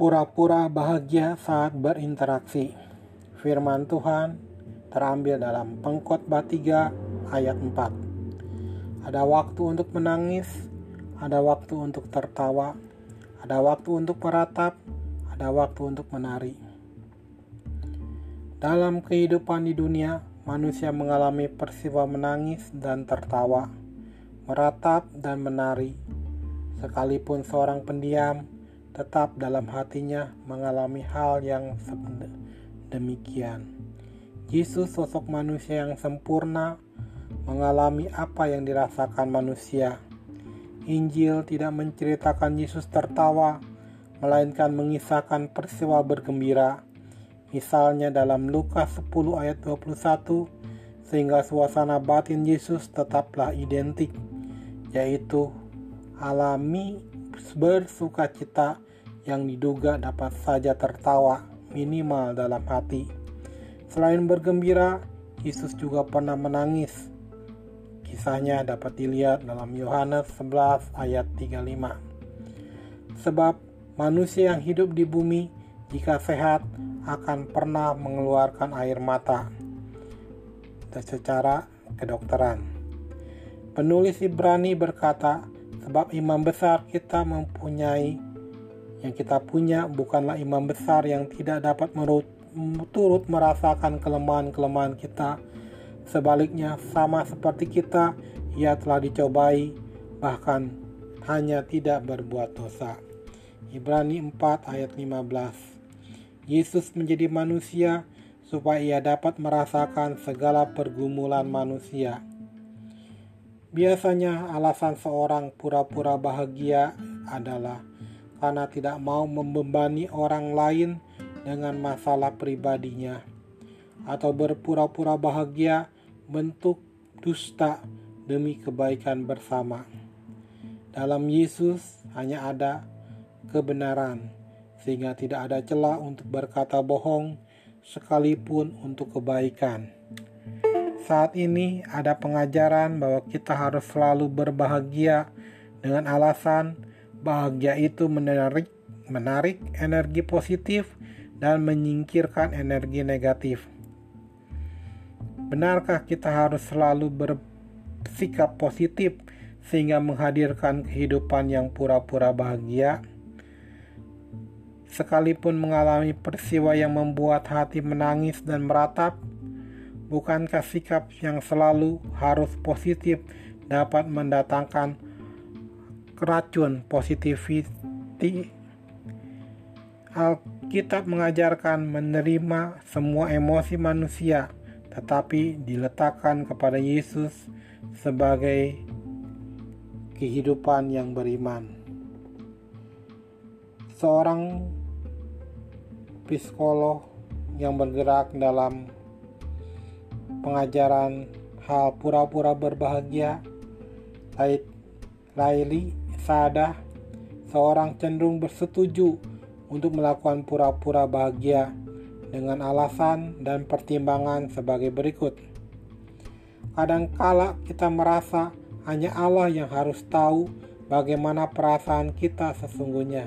Pura-pura bahagia saat berinteraksi. Firman Tuhan terambil dalam Pengkhotbah 3 ayat 4. Ada waktu untuk menangis, ada waktu untuk tertawa, ada waktu untuk meratap, ada waktu untuk menari. Dalam kehidupan di dunia, manusia mengalami peristiwa menangis dan tertawa, meratap dan menari. Sekalipun seorang pendiam, tetap dalam hatinya mengalami hal yang demikian. Yesus sosok manusia yang sempurna mengalami apa yang dirasakan manusia. Injil tidak menceritakan Yesus tertawa, melainkan mengisahkan peristiwa bergembira. Misalnya dalam Lukas 10 ayat 21, sehingga suasana batin Yesus tetaplah identik, yaitu alami bersuka cita yang diduga dapat saja tertawa minimal dalam hati. Selain bergembira, Yesus juga pernah menangis. Kisahnya dapat dilihat dalam Yohanes 11 ayat 35. Sebab manusia yang hidup di bumi jika sehat akan pernah mengeluarkan air mata. Secara kedokteran. Penulis Ibrani berkata, sebab imam besar kita mempunyai yang kita punya bukanlah imam besar yang tidak dapat menurut, turut merasakan kelemahan-kelemahan kita. Sebaliknya, sama seperti kita, ia telah dicobai, bahkan hanya tidak berbuat dosa. Ibrani 4 ayat 15 Yesus menjadi manusia supaya ia dapat merasakan segala pergumulan manusia. Biasanya alasan seorang pura-pura bahagia adalah karena tidak mau membebani orang lain dengan masalah pribadinya, atau berpura-pura bahagia bentuk dusta demi kebaikan bersama. Dalam Yesus hanya ada kebenaran, sehingga tidak ada celah untuk berkata bohong, sekalipun untuk kebaikan. Saat ini ada pengajaran bahwa kita harus selalu berbahagia dengan alasan Bahagia itu menarik, menarik energi positif dan menyingkirkan energi negatif. Benarkah kita harus selalu bersikap positif sehingga menghadirkan kehidupan yang pura-pura bahagia? Sekalipun mengalami peristiwa yang membuat hati menangis dan meratap, bukankah sikap yang selalu harus positif dapat mendatangkan racun positivity Alkitab mengajarkan menerima semua emosi manusia tetapi diletakkan kepada Yesus sebagai kehidupan yang beriman. Seorang psikolog yang bergerak dalam pengajaran hal pura-pura berbahagia, Laili Sadah, seorang cenderung bersetuju untuk melakukan pura-pura bahagia dengan alasan dan pertimbangan sebagai berikut. Kadangkala kita merasa hanya Allah yang harus tahu bagaimana perasaan kita sesungguhnya.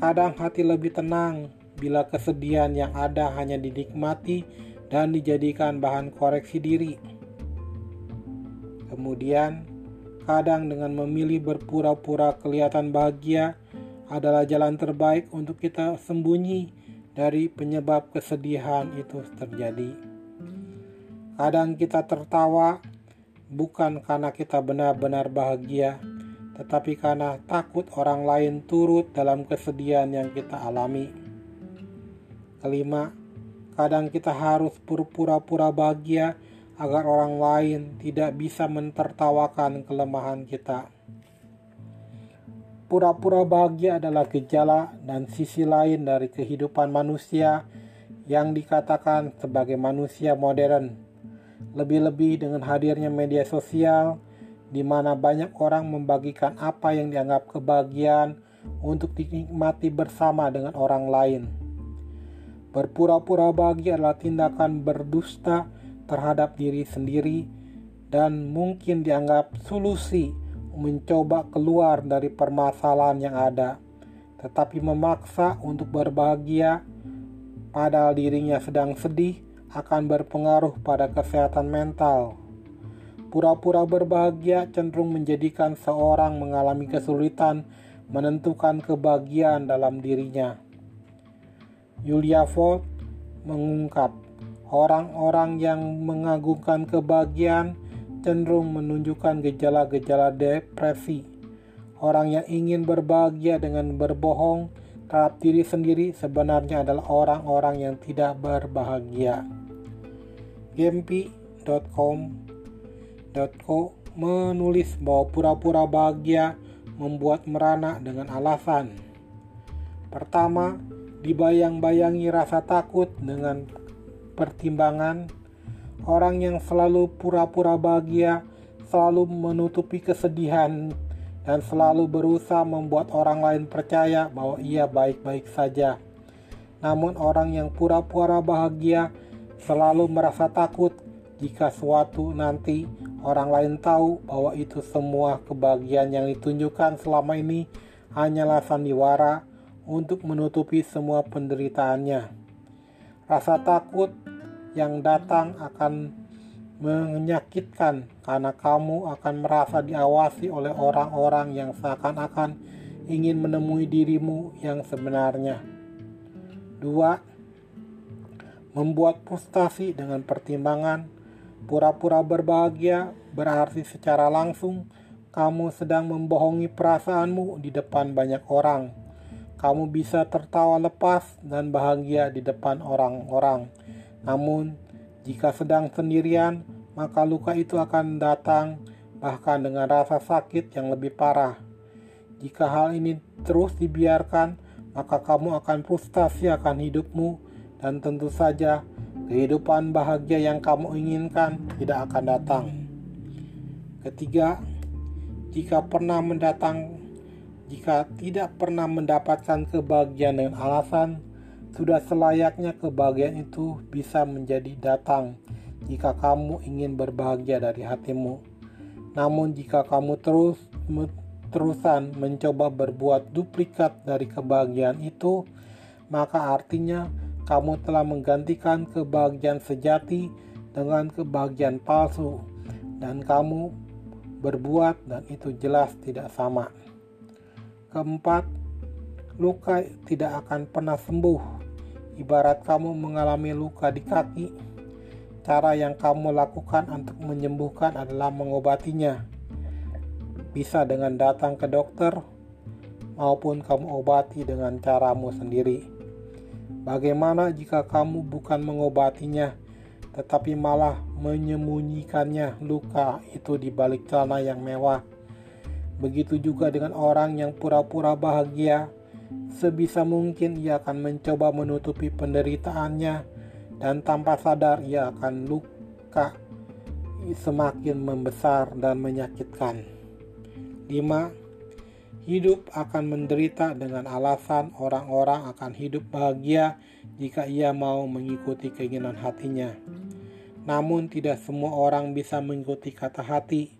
Kadang hati lebih tenang bila kesedihan yang ada hanya dinikmati dan dijadikan bahan koreksi diri. Kemudian, Kadang dengan memilih berpura-pura kelihatan bahagia adalah jalan terbaik untuk kita sembunyi dari penyebab kesedihan itu terjadi. Kadang kita tertawa bukan karena kita benar-benar bahagia, tetapi karena takut orang lain turut dalam kesedihan yang kita alami. Kelima, kadang kita harus pura-pura bahagia agar orang lain tidak bisa mentertawakan kelemahan kita. Pura-pura bahagia adalah gejala dan sisi lain dari kehidupan manusia yang dikatakan sebagai manusia modern. Lebih-lebih dengan hadirnya media sosial, di mana banyak orang membagikan apa yang dianggap kebahagiaan untuk dinikmati bersama dengan orang lain. Berpura-pura bahagia adalah tindakan berdusta terhadap diri sendiri dan mungkin dianggap solusi mencoba keluar dari permasalahan yang ada. tetapi memaksa untuk berbahagia, padahal dirinya sedang sedih, akan berpengaruh pada kesehatan mental. Pura-pura berbahagia cenderung menjadikan seorang mengalami kesulitan menentukan kebahagiaan dalam dirinya. Julia Ford mengungkap, orang-orang yang mengagungkan kebahagiaan cenderung menunjukkan gejala-gejala depresi. Orang yang ingin berbahagia dengan berbohong terhadap diri sendiri sebenarnya adalah orang-orang yang tidak berbahagia. Gempi.com.co menulis bahwa pura-pura bahagia membuat merana dengan alasan. Pertama, dibayang-bayangi rasa takut dengan pertimbangan orang yang selalu pura-pura bahagia selalu menutupi kesedihan dan selalu berusaha membuat orang lain percaya bahwa ia baik-baik saja. Namun orang yang pura-pura bahagia selalu merasa takut jika suatu nanti orang lain tahu bahwa itu semua kebahagiaan yang ditunjukkan selama ini hanyalah sandiwara untuk menutupi semua penderitaannya. Rasa takut yang datang akan menyakitkan karena kamu akan merasa diawasi oleh orang-orang yang seakan-akan ingin menemui dirimu yang sebenarnya. Dua, membuat frustasi dengan pertimbangan pura-pura berbahagia berarti secara langsung kamu sedang membohongi perasaanmu di depan banyak orang kamu bisa tertawa lepas dan bahagia di depan orang-orang. Namun, jika sedang sendirian, maka luka itu akan datang bahkan dengan rasa sakit yang lebih parah. Jika hal ini terus dibiarkan, maka kamu akan frustasi akan hidupmu dan tentu saja kehidupan bahagia yang kamu inginkan tidak akan datang. Ketiga, jika pernah mendatang jika tidak pernah mendapatkan kebahagiaan dengan alasan, sudah selayaknya kebahagiaan itu bisa menjadi datang jika kamu ingin berbahagia dari hatimu. Namun jika kamu terus terusan mencoba berbuat duplikat dari kebahagiaan itu, maka artinya kamu telah menggantikan kebahagiaan sejati dengan kebahagiaan palsu dan kamu berbuat dan itu jelas tidak sama. Keempat, luka tidak akan pernah sembuh. Ibarat kamu mengalami luka di kaki, cara yang kamu lakukan untuk menyembuhkan adalah mengobatinya. Bisa dengan datang ke dokter, maupun kamu obati dengan caramu sendiri. Bagaimana jika kamu bukan mengobatinya, tetapi malah menyembunyikannya luka itu di balik celana yang mewah? Begitu juga dengan orang yang pura-pura bahagia, sebisa mungkin ia akan mencoba menutupi penderitaannya dan tanpa sadar ia akan luka semakin membesar dan menyakitkan. 5. Hidup akan menderita dengan alasan orang-orang akan hidup bahagia jika ia mau mengikuti keinginan hatinya. Namun tidak semua orang bisa mengikuti kata hati.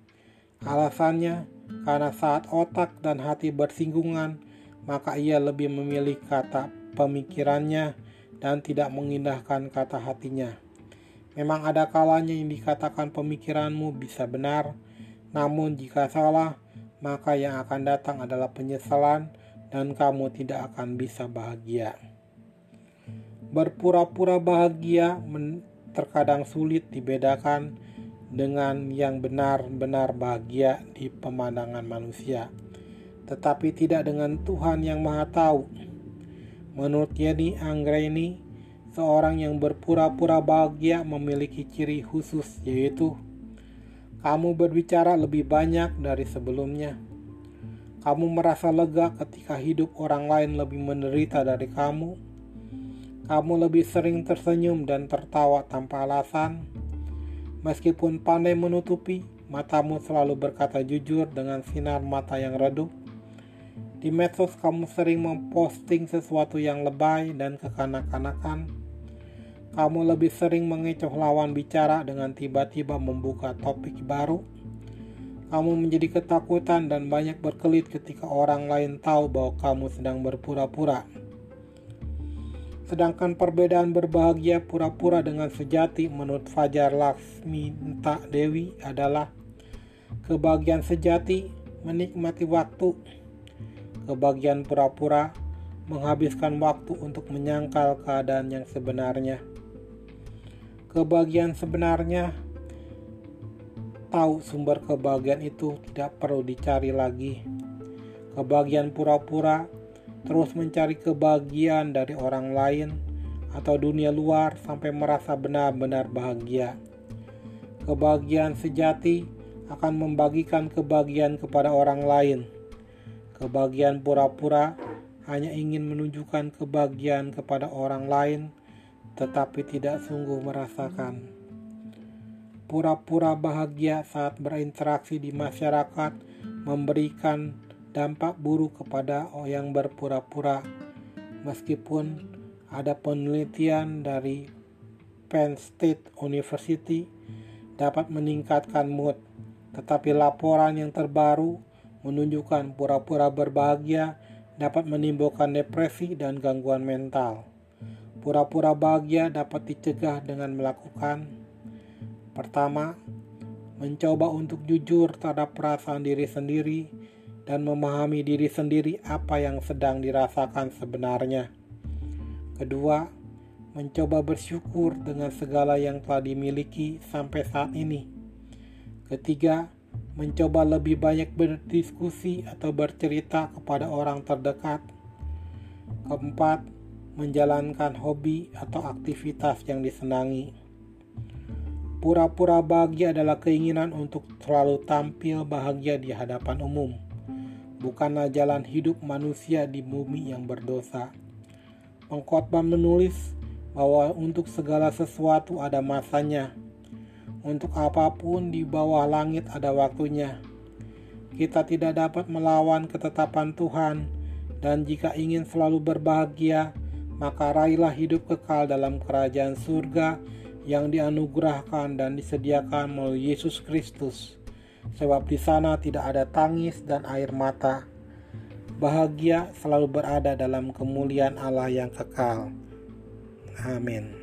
Alasannya, karena saat otak dan hati bersinggungan, maka ia lebih memilih kata pemikirannya dan tidak mengindahkan kata hatinya. Memang ada kalanya yang dikatakan pemikiranmu bisa benar, namun jika salah, maka yang akan datang adalah penyesalan dan kamu tidak akan bisa bahagia. Berpura-pura bahagia terkadang sulit dibedakan dengan yang benar-benar bahagia di pemandangan manusia, tetapi tidak dengan Tuhan yang Maha Tahu. Menurut Yeni Anggreni, seorang yang berpura-pura bahagia memiliki ciri khusus, yaitu kamu berbicara lebih banyak dari sebelumnya. Kamu merasa lega ketika hidup orang lain lebih menderita dari kamu. Kamu lebih sering tersenyum dan tertawa tanpa alasan Meskipun pandai menutupi, matamu selalu berkata jujur dengan sinar mata yang redup. Di medsos kamu sering memposting sesuatu yang lebay dan kekanak-kanakan. Kamu lebih sering mengecoh lawan bicara dengan tiba-tiba membuka topik baru. Kamu menjadi ketakutan dan banyak berkelit ketika orang lain tahu bahwa kamu sedang berpura-pura. Sedangkan perbedaan berbahagia pura-pura dengan sejati menurut Fajar Laksmi Dewi adalah kebahagiaan sejati menikmati waktu, kebahagiaan pura-pura menghabiskan waktu untuk menyangkal keadaan yang sebenarnya. Kebahagiaan sebenarnya tahu sumber kebahagiaan itu tidak perlu dicari lagi. Kebahagiaan pura-pura terus mencari kebahagiaan dari orang lain atau dunia luar sampai merasa benar-benar bahagia. Kebahagiaan sejati akan membagikan kebahagiaan kepada orang lain. Kebahagiaan pura-pura hanya ingin menunjukkan kebahagiaan kepada orang lain, tetapi tidak sungguh merasakan pura-pura bahagia saat berinteraksi di masyarakat memberikan dampak buruk kepada yang berpura-pura. Meskipun ada penelitian dari Penn State University dapat meningkatkan mood, tetapi laporan yang terbaru menunjukkan pura-pura berbahagia dapat menimbulkan depresi dan gangguan mental. Pura-pura bahagia dapat dicegah dengan melakukan Pertama, mencoba untuk jujur terhadap perasaan diri sendiri dan memahami diri sendiri apa yang sedang dirasakan sebenarnya. Kedua, mencoba bersyukur dengan segala yang telah dimiliki sampai saat ini. Ketiga, mencoba lebih banyak berdiskusi atau bercerita kepada orang terdekat. Keempat, menjalankan hobi atau aktivitas yang disenangi. Pura-pura bahagia adalah keinginan untuk selalu tampil bahagia di hadapan umum, bukanlah jalan hidup manusia di bumi yang berdosa. Pengkhotbah menulis bahwa untuk segala sesuatu ada masanya, untuk apa pun di bawah langit ada waktunya. Kita tidak dapat melawan ketetapan Tuhan, dan jika ingin selalu berbahagia, maka raihlah hidup kekal dalam kerajaan surga yang dianugerahkan dan disediakan melalui Yesus Kristus. Sebab di sana tidak ada tangis dan air mata. Bahagia selalu berada dalam kemuliaan Allah yang kekal. Amin.